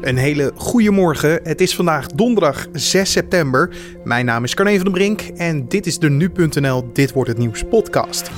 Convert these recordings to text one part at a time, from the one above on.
Een hele goede morgen. Het is vandaag donderdag 6 september. Mijn naam is Carne van den Brink en dit is de nu.nl Dit wordt het nieuws podcast.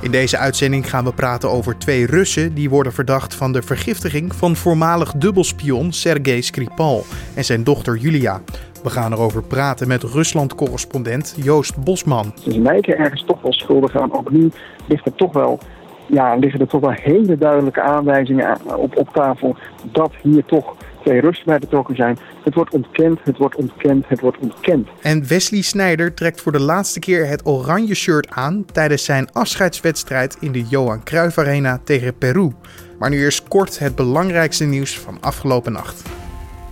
In deze uitzending gaan we praten over twee Russen die worden verdacht van de vergiftiging van voormalig dubbelspion Sergei Skripal en zijn dochter Julia. We gaan erover praten met Rusland-correspondent Joost Bosman. Ze lijken ergens toch wel schuldig aan. Ook nu ligt er toch wel ja, liggen er toch wel hele duidelijke aanwijzingen op, op tafel dat hier toch twee Russen bij betrokken zijn. Het wordt ontkend, het wordt ontkend, het wordt ontkend. En Wesley Sneijder trekt voor de laatste keer het oranje shirt aan tijdens zijn afscheidswedstrijd in de Johan Cruijff Arena tegen Peru. Maar nu eerst kort het belangrijkste nieuws van afgelopen nacht.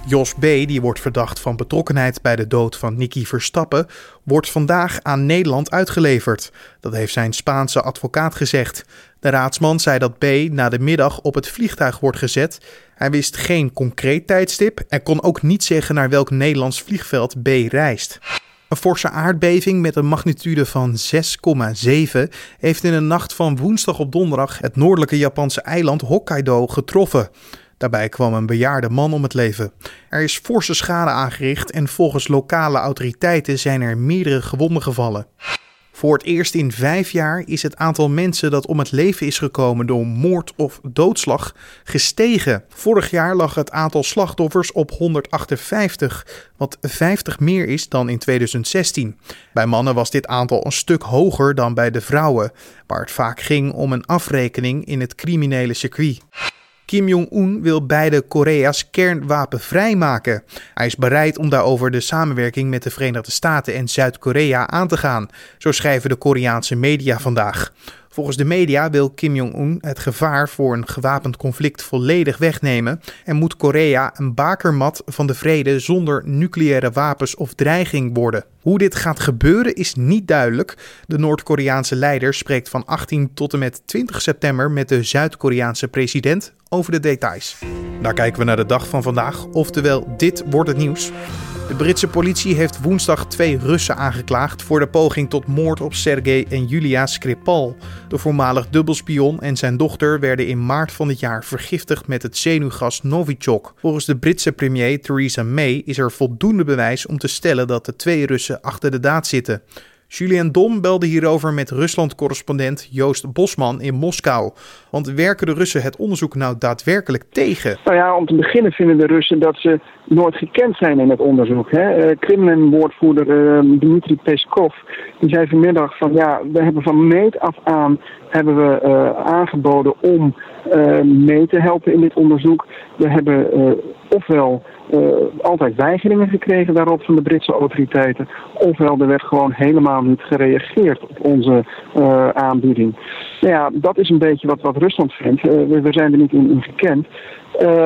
Jos B., die wordt verdacht van betrokkenheid bij de dood van Nicky Verstappen, wordt vandaag aan Nederland uitgeleverd. Dat heeft zijn Spaanse advocaat gezegd. De raadsman zei dat B. na de middag op het vliegtuig wordt gezet. Hij wist geen concreet tijdstip en kon ook niet zeggen naar welk Nederlands vliegveld B. reist. Een forse aardbeving met een magnitude van 6,7 heeft in de nacht van woensdag op donderdag het noordelijke Japanse eiland Hokkaido getroffen. Daarbij kwam een bejaarde man om het leven. Er is forse schade aangericht en volgens lokale autoriteiten zijn er meerdere gewonden gevallen. Voor het eerst in vijf jaar is het aantal mensen dat om het leven is gekomen door moord of doodslag gestegen. Vorig jaar lag het aantal slachtoffers op 158, wat 50 meer is dan in 2016. Bij mannen was dit aantal een stuk hoger dan bij de vrouwen, waar het vaak ging om een afrekening in het criminele circuit. Kim Jong-un wil beide Korea's kernwapenvrij maken. Hij is bereid om daarover de samenwerking met de Verenigde Staten en Zuid-Korea aan te gaan, zo schrijven de Koreaanse media vandaag. Volgens de media wil Kim Jong-un het gevaar voor een gewapend conflict volledig wegnemen en moet Korea een bakermat van de vrede zonder nucleaire wapens of dreiging worden. Hoe dit gaat gebeuren is niet duidelijk. De Noord-Koreaanse leider spreekt van 18 tot en met 20 september met de Zuid-Koreaanse president over de details. Daar kijken we naar de dag van vandaag, oftewel dit wordt het nieuws. De Britse politie heeft woensdag twee Russen aangeklaagd voor de poging tot moord op Sergei en Julia Skripal. De voormalig dubbelspion en zijn dochter werden in maart van dit jaar vergiftigd met het zenuwgas Novichok. Volgens de Britse premier Theresa May is er voldoende bewijs om te stellen dat de twee Russen achter de daad zitten. Julian Dom belde hierover met Rusland-correspondent Joost Bosman in Moskou. Want werken de Russen het onderzoek nou daadwerkelijk tegen? Nou ja, om te beginnen vinden de Russen dat ze nooit gekend zijn in het onderzoek. Hè? Kremlin-woordvoerder uh, Dmitri Peskov die zei vanmiddag van ja, we hebben van meet af aan hebben we uh, aangeboden om mee te helpen in dit onderzoek. We hebben ofwel altijd weigeringen gekregen daarop van de Britse autoriteiten. Ofwel er werd gewoon helemaal niet gereageerd op onze aanbieding. Nou ja, dat is een beetje wat, wat Rusland vindt. We, we, zijn er niet in, in gekend.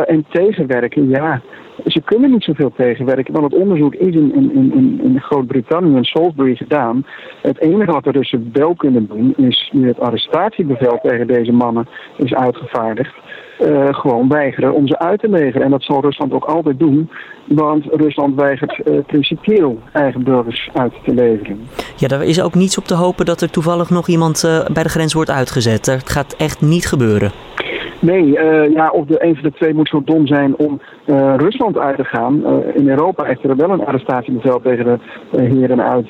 en tegenwerken, ja. Ze kunnen niet zoveel tegenwerken, want het onderzoek is in, in, in, in Groot-Brittannië, in Salisbury, gedaan. Het enige wat de Russen wel kunnen doen, is nu het arrestatiebevel tegen deze mannen is uitgevaardigd. Uh, gewoon weigeren om ze uit te leveren. En dat zal Rusland ook altijd doen, want Rusland weigert uh, principieel eigen burgers uit te leveren. Ja, daar is ook niets op te hopen dat er toevallig nog iemand uh, bij de grens wordt uitgezet. Dat gaat echt niet gebeuren. Nee, uh, ja, of de een van de twee moet zo dom zijn om uh, Rusland uit te gaan. Uh, in Europa heeft er wel een arrestatiebevel tegen de heren uit,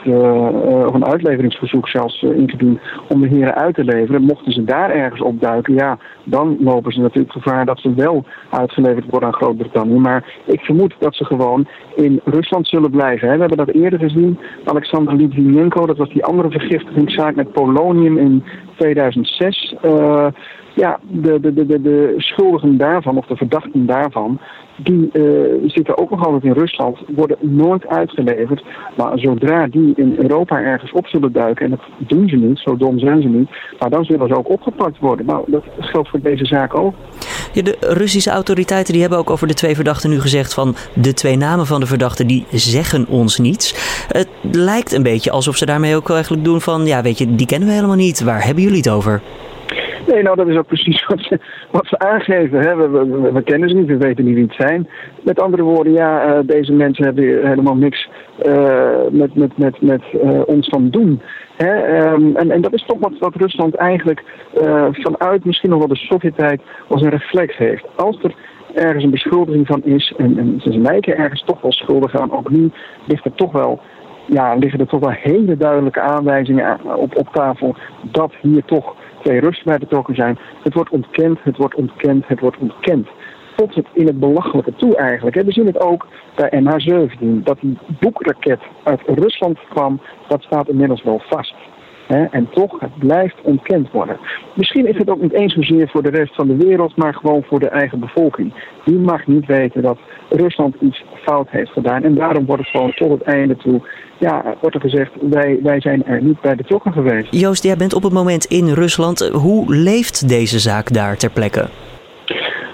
of een uitleveringsverzoek zelfs ingediend om de heren uit te leveren. Mochten ze daar ergens opduiken, ja, dan lopen ze natuurlijk gevaar dat ze wel uitgeleverd worden aan Groot-Brittannië. Maar ik vermoed dat ze gewoon in Rusland zullen blijven. Hè. We hebben dat eerder gezien. Alexander Litvinenko, dat was die andere vergiftigingszaak met polonium in 2006 ja, de, de, de, de, schuldigen daarvan, of de verdachten daarvan, die uh, zitten ook nog altijd in Rusland, worden nooit uitgeleverd. Maar zodra die in Europa ergens op zullen duiken, en dat doen ze niet, zo dom zijn ze niet, maar dan zullen ze ook opgepakt worden. Nou, dat geldt voor deze zaak ook. Ja, de Russische autoriteiten die hebben ook over de twee verdachten nu gezegd van de twee namen van de verdachten die zeggen ons niets. Het lijkt een beetje alsof ze daarmee ook eigenlijk doen van ja weet je, die kennen we helemaal niet. Waar hebben jullie het over? Nee, nou dat is ook precies wat ze, wat ze aangeven. We, we, kennen ze niet, we weten niet wie het zijn. Met andere woorden, ja, uh, deze mensen hebben helemaal niks uh, met, met, met, met uh, ons van doen. Hè? Um, en, en dat is toch wat, wat Rusland eigenlijk vanuit misschien nog wel de Sovjet-tijd als een reflex heeft. Als er ergens een beschuldiging van is. En, en ze lijken ergens toch wel schuldig aan. Ook nu ligt er toch wel ja, liggen er toch wel hele duidelijke aanwijzingen op, op tafel dat hier toch twee Russen bij betrokken zijn. Het wordt ontkend, het wordt ontkend, het wordt ontkend. Tot het in het belachelijke toe eigenlijk. We zien het ook bij MH17. Dat die boekraket uit Rusland kwam, dat staat inmiddels wel vast. En toch, het blijft ontkend worden. Misschien is het ook niet eens zozeer voor de rest van de wereld, maar gewoon voor de eigen bevolking. Die mag niet weten dat Rusland iets fout heeft gedaan. En daarom wordt het gewoon tot het einde toe, ja, wordt er gezegd, wij, wij zijn er niet bij betrokken geweest. Joost, jij bent op het moment in Rusland. Hoe leeft deze zaak daar ter plekke?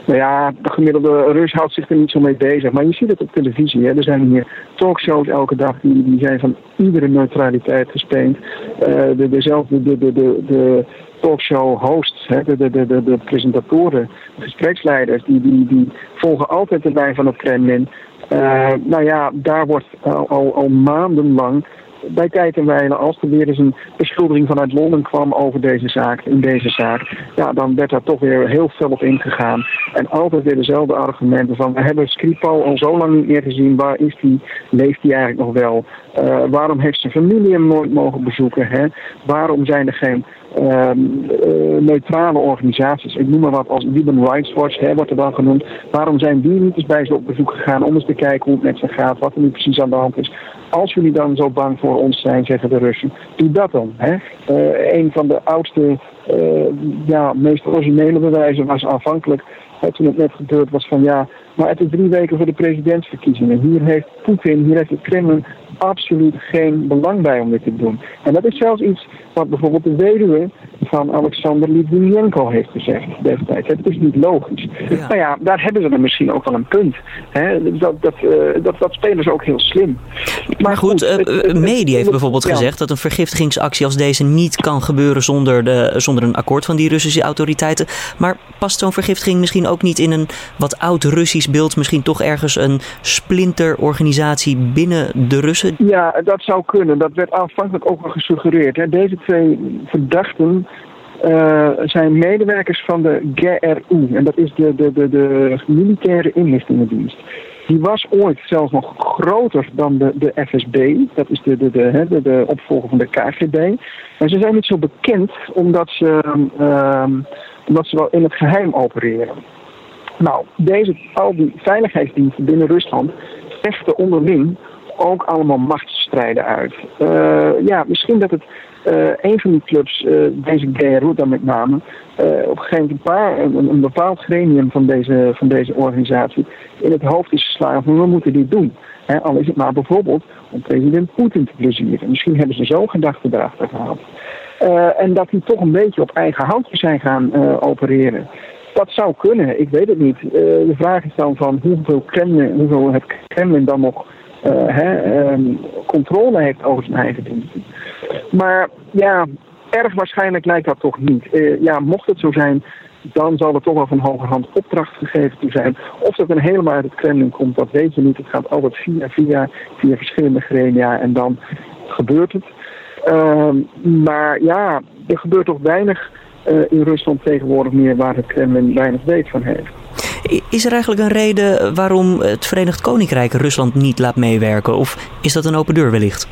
Nou ja, de gemiddelde Rus houdt zich er niet zo mee bezig. Maar je ziet het op televisie. Hè. Er zijn hier talkshows elke dag die, die zijn van iedere neutraliteit gespeend. Uh, de, dezelfde de, de, de, de talkshow hosts, hè, de, de, de, de, presentatoren, de gespreksleiders, die, die, die volgen altijd de lijn van het Kremlin. Uh, nou ja, daar wordt al, al, al maandenlang bij tijd en wijle, als er weer eens een beschuldiging vanuit Londen kwam over deze zaak, in deze zaak, ja, dan werd daar toch weer heel veel op ingegaan. En altijd weer dezelfde argumenten van, we hebben Skripal al zo lang niet meer gezien, waar is die, leeft die eigenlijk nog wel? Uh, waarom heeft zijn familie hem nooit mogen bezoeken? Hè? Waarom zijn er geen uh, neutrale organisaties, ik noem maar wat als Human Rights Watch, hè, wordt er dan genoemd. Waarom zijn die niet eens bij ze op bezoek gegaan om eens te kijken hoe het met ze gaat, wat er nu precies aan de hand is? Als jullie dan zo bang voor ons zijn, zeggen de Russen, doe dat dan. Hè? Uh, een van de oudste, uh, ja, meest originele bewijzen was aanvankelijk, toen het net gebeurd was, van ja, maar het is drie weken voor de presidentsverkiezingen. Hier heeft Poetin, hier heeft het Kremlin absoluut geen belang bij om dit te doen. En dat is zelfs iets wat bijvoorbeeld de weduwe van Alexander Litvinenko heeft gezegd destijds. Het is niet logisch. Ja. Nou ja, daar hebben ze dan misschien ook wel een punt. Hè? Dat, dat, uh, dat, dat spelen ze ook heel slim. Maar, maar goed, goed uh, Medi heeft bijvoorbeeld ja. gezegd dat een vergiftigingsactie als deze niet kan gebeuren zonder, de, zonder een akkoord van die Russische autoriteiten. Maar past zo'n vergiftiging misschien ook niet in een wat oud-Russisch beeld, misschien toch ergens een splinterorganisatie binnen de Russen? Ja, dat zou kunnen. Dat werd aanvankelijk ook al gesuggereerd. Deze twee verdachten uh, zijn medewerkers van de GRU. En dat is de, de, de, de militaire inlichtingendienst. Die was ooit zelfs nog groter dan de, de FSB. Dat is de, de, de, de, opvolger van de KGB. En ze zijn niet zo bekend omdat ze, omdat ze wel in het geheim opereren. Nou, deze, al die veiligheidsdiensten binnen Rusland vechten onderling ook allemaal machtsstrijden uit. Uh, ja, misschien dat het uh, een van die clubs, uh, deze dan met name, op een gegeven moment een, bepaald gremium van deze, van deze organisatie in het hoofd is geslagen van we moeten dit doen. Al is het maar bijvoorbeeld om president Poetin te plezieren. Misschien hebben ze zo gedachten erachter gehaald. en dat die toch een beetje op eigen houtje zijn gaan opereren. Dat zou kunnen, ik weet het niet. de vraag is dan van hoeveel, Kremlin, hoeveel het Kremlin dan nog uh, hè, um, controle heeft over zijn eigen diensten. Maar ja, erg waarschijnlijk lijkt dat toch niet. Uh, ja, mocht het zo zijn, dan zal er toch wel van hogerhand opdracht gegeven zijn. Of dat dan helemaal uit het Kremlin komt, dat weet je niet. Het gaat altijd via via, via verschillende gremia en dan gebeurt het. Uh, maar ja, er gebeurt toch weinig in Rusland tegenwoordig meer waar het Kremlin weinig weet van heeft. Is er eigenlijk een reden waarom het Verenigd Koninkrijk Rusland niet laat meewerken? Of is dat een open deur wellicht?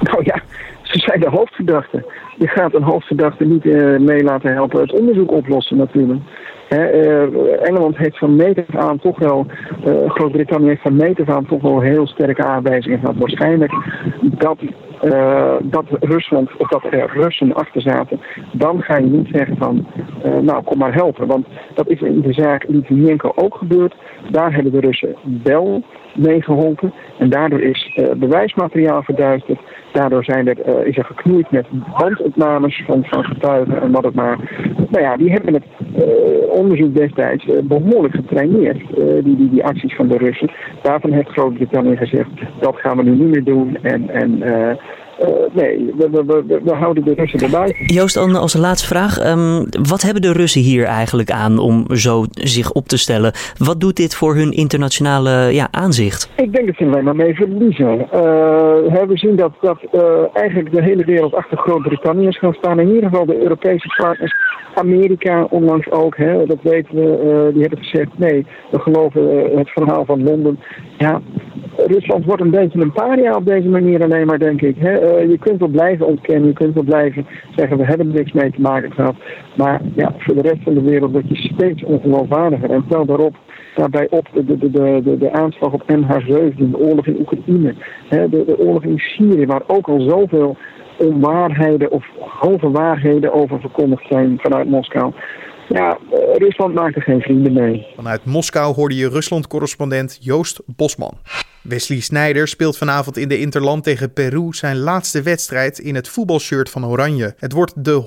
Nou ja, ze zijn de hoofdverdachten. Je gaat een hoofdverdachte niet uh, mee laten helpen het onderzoek oplossen natuurlijk. He, uh, Engeland heeft van meet af aan toch wel, uh, Groot-Brittannië heeft van meet af aan toch wel heel sterke aanwijzingen gehad. Waarschijnlijk dat uh, dat Rusland of dat er Russen achter zaten, dan ga je niet zeggen van uh, nou kom maar helpen. Want dat is in de zaak Litvinenko ook gebeurd. Daar hebben de Russen wel mee geholpen. En daardoor is uh, bewijsmateriaal verduisterd. Daardoor zijn er, is er geknoeid met bandopnames van, van getuigen en wat het maar. Nou ja, die hebben het onderzoek destijds behoorlijk getraineerd, die, die, die acties van de Russen. Daarvan heeft Groot-Brittannië gezegd, dat gaan we nu niet meer doen. En, en nee, we, we, we, houden de Russen erbij. Joost, als laatste vraag. Ehm, wat hebben de Russen hier eigenlijk aan om zo zich op te stellen? Wat doet dit voor hun internationale ja, aanzicht? Ik denk dat ze alleen maar mee verliezen. Uh, we zien dat, dat eigenlijk de hele wereld achter Groot-Brittannië is gaan staan. In ieder geval de Europese partners. Amerika onlangs ook, hè, dat weten we. die hebben gezegd, nee, we geloven het verhaal van Londen. Ja, Rusland wordt een beetje een paria op deze manier alleen maar, denk ik. Uh, je kunt wel blijven ontkennen, je kunt wel blijven zeggen we hebben er niks mee te maken gehad. Maar ja, voor de rest van de wereld word je steeds ongeloofwaardiger. En tel daarop daarbij op de, de, de, de, de aanslag op MH17, de oorlog in Oekraïne, de, de oorlog in Syrië, waar ook al zoveel onwaarheden of halve waarheden over verkondigd zijn vanuit Moskou. Ja, eh, Rusland maakt er geen vrienden mee. Vanuit Moskou hoorde je Rusland-correspondent Joost Bosman. Wesley Sneijder speelt vanavond in de Interland tegen Peru zijn laatste wedstrijd in het voetbalshirt van Oranje. Het wordt de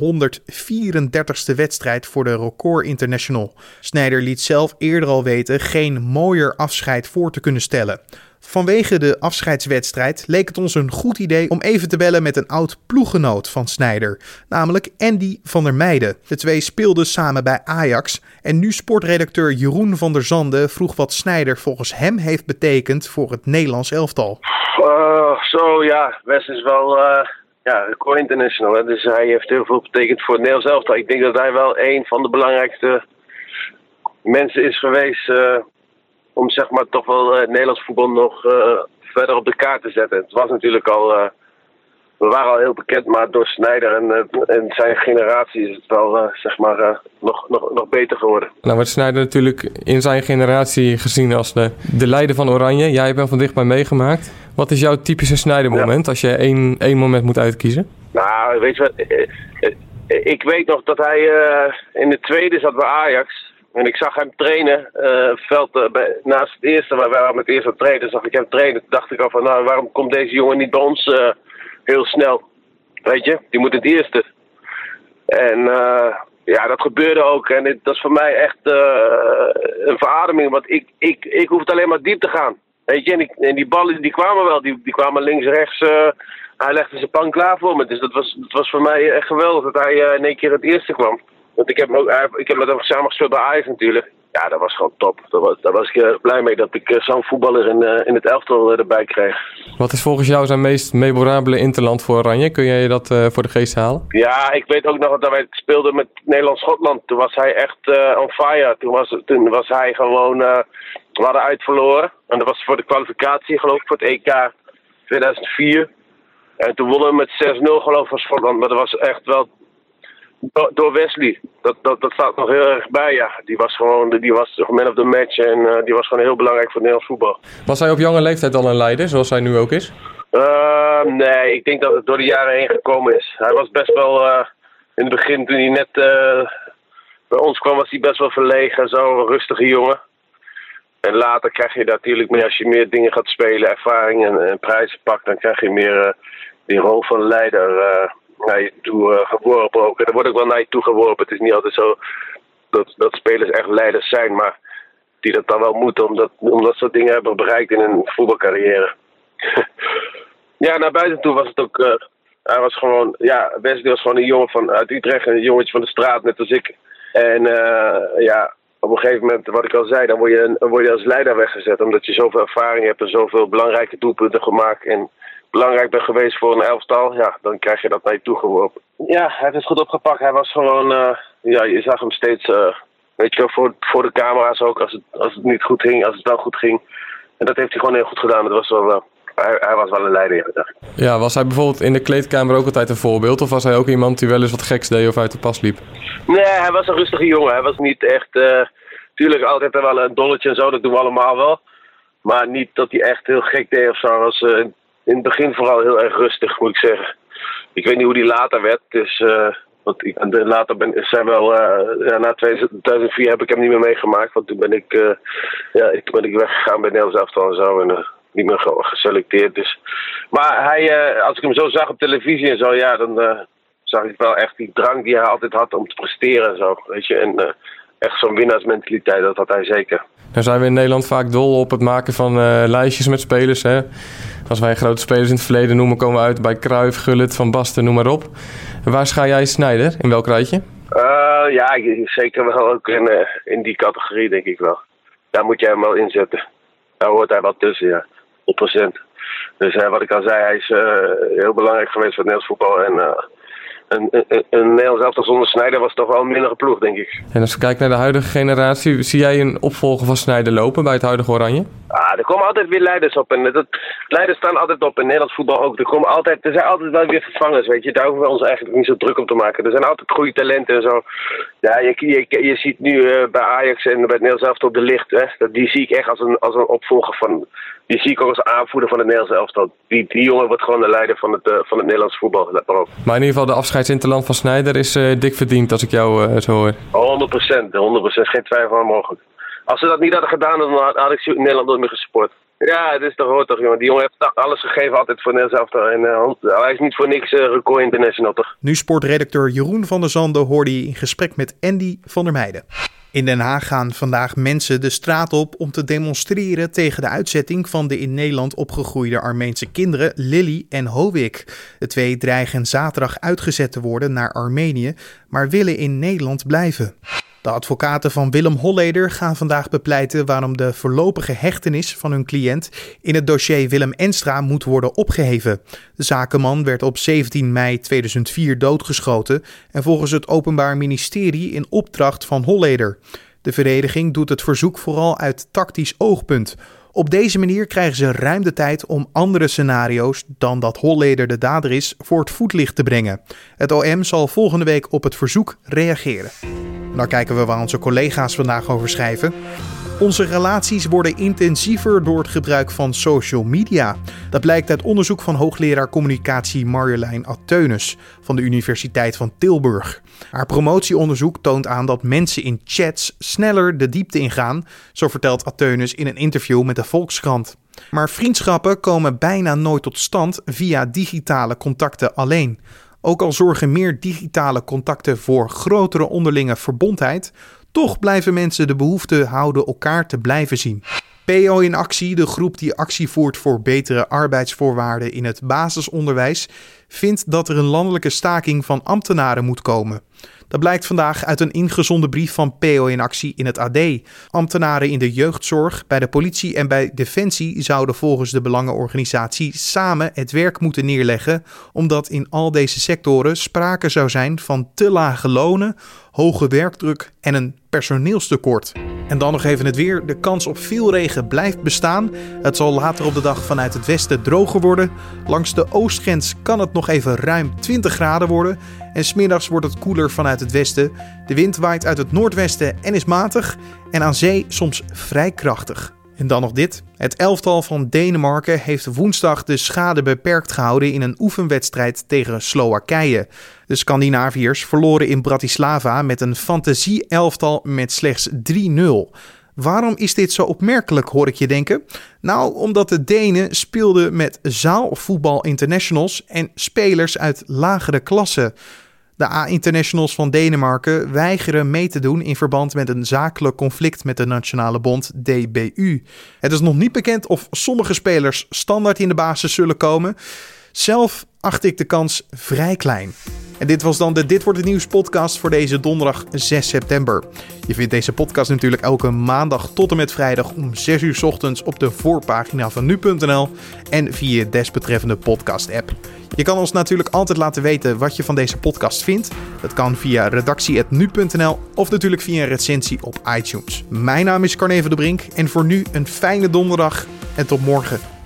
134ste wedstrijd voor de Record International. Sneijder liet zelf eerder al weten geen mooier afscheid voor te kunnen stellen. Vanwege de afscheidswedstrijd leek het ons een goed idee om even te bellen met een oud ploeggenoot van Snijder, namelijk Andy van der Meijden. De twee speelden samen bij Ajax en nu sportredacteur Jeroen van der Zande vroeg wat Snijder volgens hem heeft betekend voor het Nederlands elftal. Uh, zo ja, West is wel uh, ja, international, hè? dus hij heeft heel veel betekend voor het Nederlands elftal. Ik denk dat hij wel een van de belangrijkste mensen is geweest. Uh, om zeg maar toch wel het Nederlands voetbal nog uh, verder op de kaart te zetten. Het was natuurlijk al, uh, we waren al heel bekend, maar door Snijder en, en zijn generatie is het wel zeg maar nog, nog, nog beter geworden. Nou wordt Snijder natuurlijk in zijn generatie gezien als de, de leider van Oranje. Jij hebt hem van dichtbij meegemaakt. Wat is jouw typische Snijder moment als je één, één moment moet uitkiezen? Nou, weet je wat, ik weet nog dat hij in de tweede zat bij Ajax. En ik zag hem trainen, uh, veld, bij, naast het eerste, waar we met het eerste trainen, zag ik hem trainen. Toen dacht ik al van, nou, waarom komt deze jongen niet bij ons uh, heel snel? Weet je, die moet het eerste. En ja, dat gebeurde ook. En dat is voor mij echt een verademing, want ik, ik, ik hoef het alleen maar diep te gaan. Weet je, en, ik, en die ballen die kwamen wel, die, die kwamen links, rechts. hij legde zijn pan klaar voor me. Dus dat was, dat was voor mij echt geweldig dat hij in één keer het eerste kwam. Want ik heb, ook, ik heb met hem samen gespeeld bij Ajax natuurlijk. Ja, dat was gewoon top. Daar was, daar was ik uh, blij mee dat ik uh, zo'n voetballer in, uh, in het elftal erbij kreeg. Wat is volgens jou zijn meest memorabele interland voor Oranje? Kun jij dat voor de geest halen? Ja, ik weet ook nog dat wij speelden met Nederland-Schotland. Toen was hij echt on fire. Toen was, toen was hij gewoon... we hadden uit verloren. En dat was voor de kwalificatie geloof ik voor het EK 2004. En toen wonnen we met 6-0 geloof ik van Schotland. Maar dat was echt wel door Wesley. Dat, dat, dat staat nog heel erg bij, ja. Die was gewoon die was man of the match en uh, die was gewoon heel belangrijk voor Nederlands voetbal. Was hij op jonge leeftijd al een leider, zoals hij nu ook is? Uh, nee, ik denk dat het door de jaren heen gekomen is. Hij was best wel, uh, in het begin toen hij net bij ons kwam, was hij best wel verlegen, zo een rustige jongen. En later krijg je natuurlijk meer, als je meer dingen gaat spelen, ervaring en, en prijzen pakt, dan krijg je meer die rol van leider naar je toe uh, geworpen ook. En er wordt ook wel naar je toe geworpen. Het is niet altijd zo dat, dat spelers echt leiders zijn, maar die dat dan wel moeten omdat, omdat ze dingen hebben bereikt in hun voetbalcarrière. ja, naar buiten toe was het ook. Uh, hij was gewoon, ja, Wesley was gewoon een jongen van, uit Utrecht, een jongetje van de straat, net als ik. En uh, ja, op een gegeven moment, wat ik al zei, dan word je, dan word je als leider weggezet. Omdat je zoveel ervaring hebt en zoveel belangrijke doelpunten gemaakt. En belangrijk bent geweest voor een elftal, ja, dan krijg je dat naar je toe geworpen. Ja, hij heeft het goed opgepakt. Hij was gewoon, uh, ja, je zag hem steeds, uh, weet je wel, voor, voor de camera's ook, als het, als het niet goed ging, als het wel goed ging. En dat heeft hij gewoon heel goed gedaan. Dat was wel, uh, hij, hij, was wel een leider, ja, Ja, was hij bijvoorbeeld in de kleedkamer ook altijd een voorbeeld? Of was hij ook iemand die wel eens wat geks deed of uit de pas liep? Nee, hij was een rustige jongen. Hij was niet echt, tuurlijk altijd wel een dolletje en zo, dat doen we allemaal wel. Maar niet dat hij echt heel gek deed of zo. Was, in het begin vooral heel erg rustig, moet ik zeggen. Ik weet niet hoe die later werd. Dus, uh, want ik, later ben, zijn wel, uh, ja, na 2004 heb ik hem niet meer meegemaakt. Want toen ben ik, uh, ja, ik, ben ik weggegaan bij Nederlands elftal en zo. En niet meer geselecteerd. Dus. Maar hij, als ik hem zo zag op televisie en zo, ja, dan zag ik wel echt die drang die hij altijd had om te presteren en zo. Weet je. En echt zo'n winnaarsmentaliteit, dat had hij zeker. Nou zijn we in Nederland vaak dol op het maken van uh, lijstjes met spelers. Hè? Als wij grote spelers in het verleden noemen, komen we uit bij Cruijff, Gullit, Van Basten, noem maar op. waar scha jij Snijder? In welk rijtje? Uh, ja, zeker wel ook in, uh, in die categorie, denk ik wel. Daar moet je hem wel inzetten. Daar hoort hij wel tussen, ja. 100%. Dus wat ik al zei, hij is heel belangrijk geweest voor het Nederlands voetbal. En een, een, een Nederlands elftal zonder Snijder was toch wel een mindere ploeg, denk ik. En als we kijken naar de huidige generatie, zie jij een opvolger van Snijder lopen bij het huidige Oranje? Ah, er komen altijd weer leiders op. En dat, leiders staan altijd op in Nederlands voetbal ook. Er, komen altijd, er zijn altijd wel weer vervangers, weet je. Daar hoeven we ons eigenlijk niet zo druk op te maken. Er zijn altijd goede talenten en zo. Ja, je, je, je ziet nu uh, bij Ajax en bij het Nederlands elftal de licht. Hè. Die zie ik echt als een, als een opvolger van... Die zie ik ook als aanvoerder van het Nederlands elftal. Die, die jongen wordt gewoon de leider van het, uh, van het Nederlands voetbal. Let maar op. Maar in ieder geval de afscheidsinterland van Snijder is uh, dik verdiend als ik jou zo hoor. 100 procent, 100 procent. Geen twijfel aan mogelijk. Als ze dat niet hadden gedaan, dan had ik Nederland nooit meer gesupport. Ja, het is toch hoor toch, jongen. Die jongen heeft alles gegeven altijd voor Nederland zelf. En uh, hij is niet voor niks uh, record international, toch? Nu sportredacteur Jeroen van der Zanden hoorde je in gesprek met Andy van der Meijden. In Den Haag gaan vandaag mensen de straat op om te demonstreren tegen de uitzetting van de in Nederland opgegroeide Armeense kinderen Lily en Hovik. De twee dreigen zaterdag uitgezet te worden naar Armenië, maar willen in Nederland blijven. De advocaten van Willem Holleder gaan vandaag bepleiten waarom de voorlopige hechtenis van hun cliënt in het dossier Willem Enstra moet worden opgeheven. De zakenman werd op 17 mei 2004 doodgeschoten en volgens het Openbaar Ministerie in opdracht van Holleder. De verdediging doet het verzoek vooral uit tactisch oogpunt. Op deze manier krijgen ze ruim de tijd om andere scenario's dan dat Holleder de dader is voor het voetlicht te brengen. Het OM zal volgende week op het verzoek reageren. Nou kijken we waar onze collega's vandaag over schrijven. Onze relaties worden intensiever door het gebruik van social media. Dat blijkt uit onderzoek van hoogleraar communicatie Marjolein Ateunis van de Universiteit van Tilburg. Haar promotieonderzoek toont aan dat mensen in chats sneller de diepte ingaan, zo vertelt Ateunis in een interview met de Volkskrant. Maar vriendschappen komen bijna nooit tot stand via digitale contacten alleen. Ook al zorgen meer digitale contacten voor grotere onderlinge verbondheid, toch blijven mensen de behoefte houden elkaar te blijven zien. PO in actie, de groep die actie voert voor betere arbeidsvoorwaarden in het basisonderwijs, vindt dat er een landelijke staking van ambtenaren moet komen. Dat blijkt vandaag uit een ingezonden brief van PO in actie in het AD. Ambtenaren in de jeugdzorg, bij de politie en bij Defensie zouden volgens de belangenorganisatie samen het werk moeten neerleggen, omdat in al deze sectoren sprake zou zijn van te lage lonen, hoge werkdruk en een personeelstekort. En dan nog even het weer. De kans op veel regen blijft bestaan. Het zal later op de dag vanuit het westen droger worden. Langs de oostgrens kan het nog even ruim 20 graden worden. En smiddags wordt het koeler vanuit het westen. De wind waait uit het noordwesten en is matig. En aan zee soms vrij krachtig. En dan nog dit. Het elftal van Denemarken heeft woensdag de schade beperkt gehouden in een oefenwedstrijd tegen Slowakije. De Scandinaviërs verloren in Bratislava met een fantasie-elftal met slechts 3-0. Waarom is dit zo opmerkelijk, hoor ik je denken? Nou, omdat de Denen speelden met zaalvoetbal internationals en spelers uit lagere klassen. De A-internationals van Denemarken weigeren mee te doen in verband met een zakelijk conflict met de nationale bond DBU. Het is nog niet bekend of sommige spelers standaard in de basis zullen komen. Zelf acht ik de kans vrij klein. En dit was dan de Dit wordt het nieuws podcast voor deze donderdag 6 september. Je vindt deze podcast natuurlijk elke maandag tot en met vrijdag om 6 uur ochtends op de voorpagina van nu.nl en via desbetreffende podcast app. Je kan ons natuurlijk altijd laten weten wat je van deze podcast vindt. Dat kan via redactie.nu.nl of natuurlijk via een recensie op iTunes. Mijn naam is Carne de Brink en voor nu een fijne donderdag en tot morgen.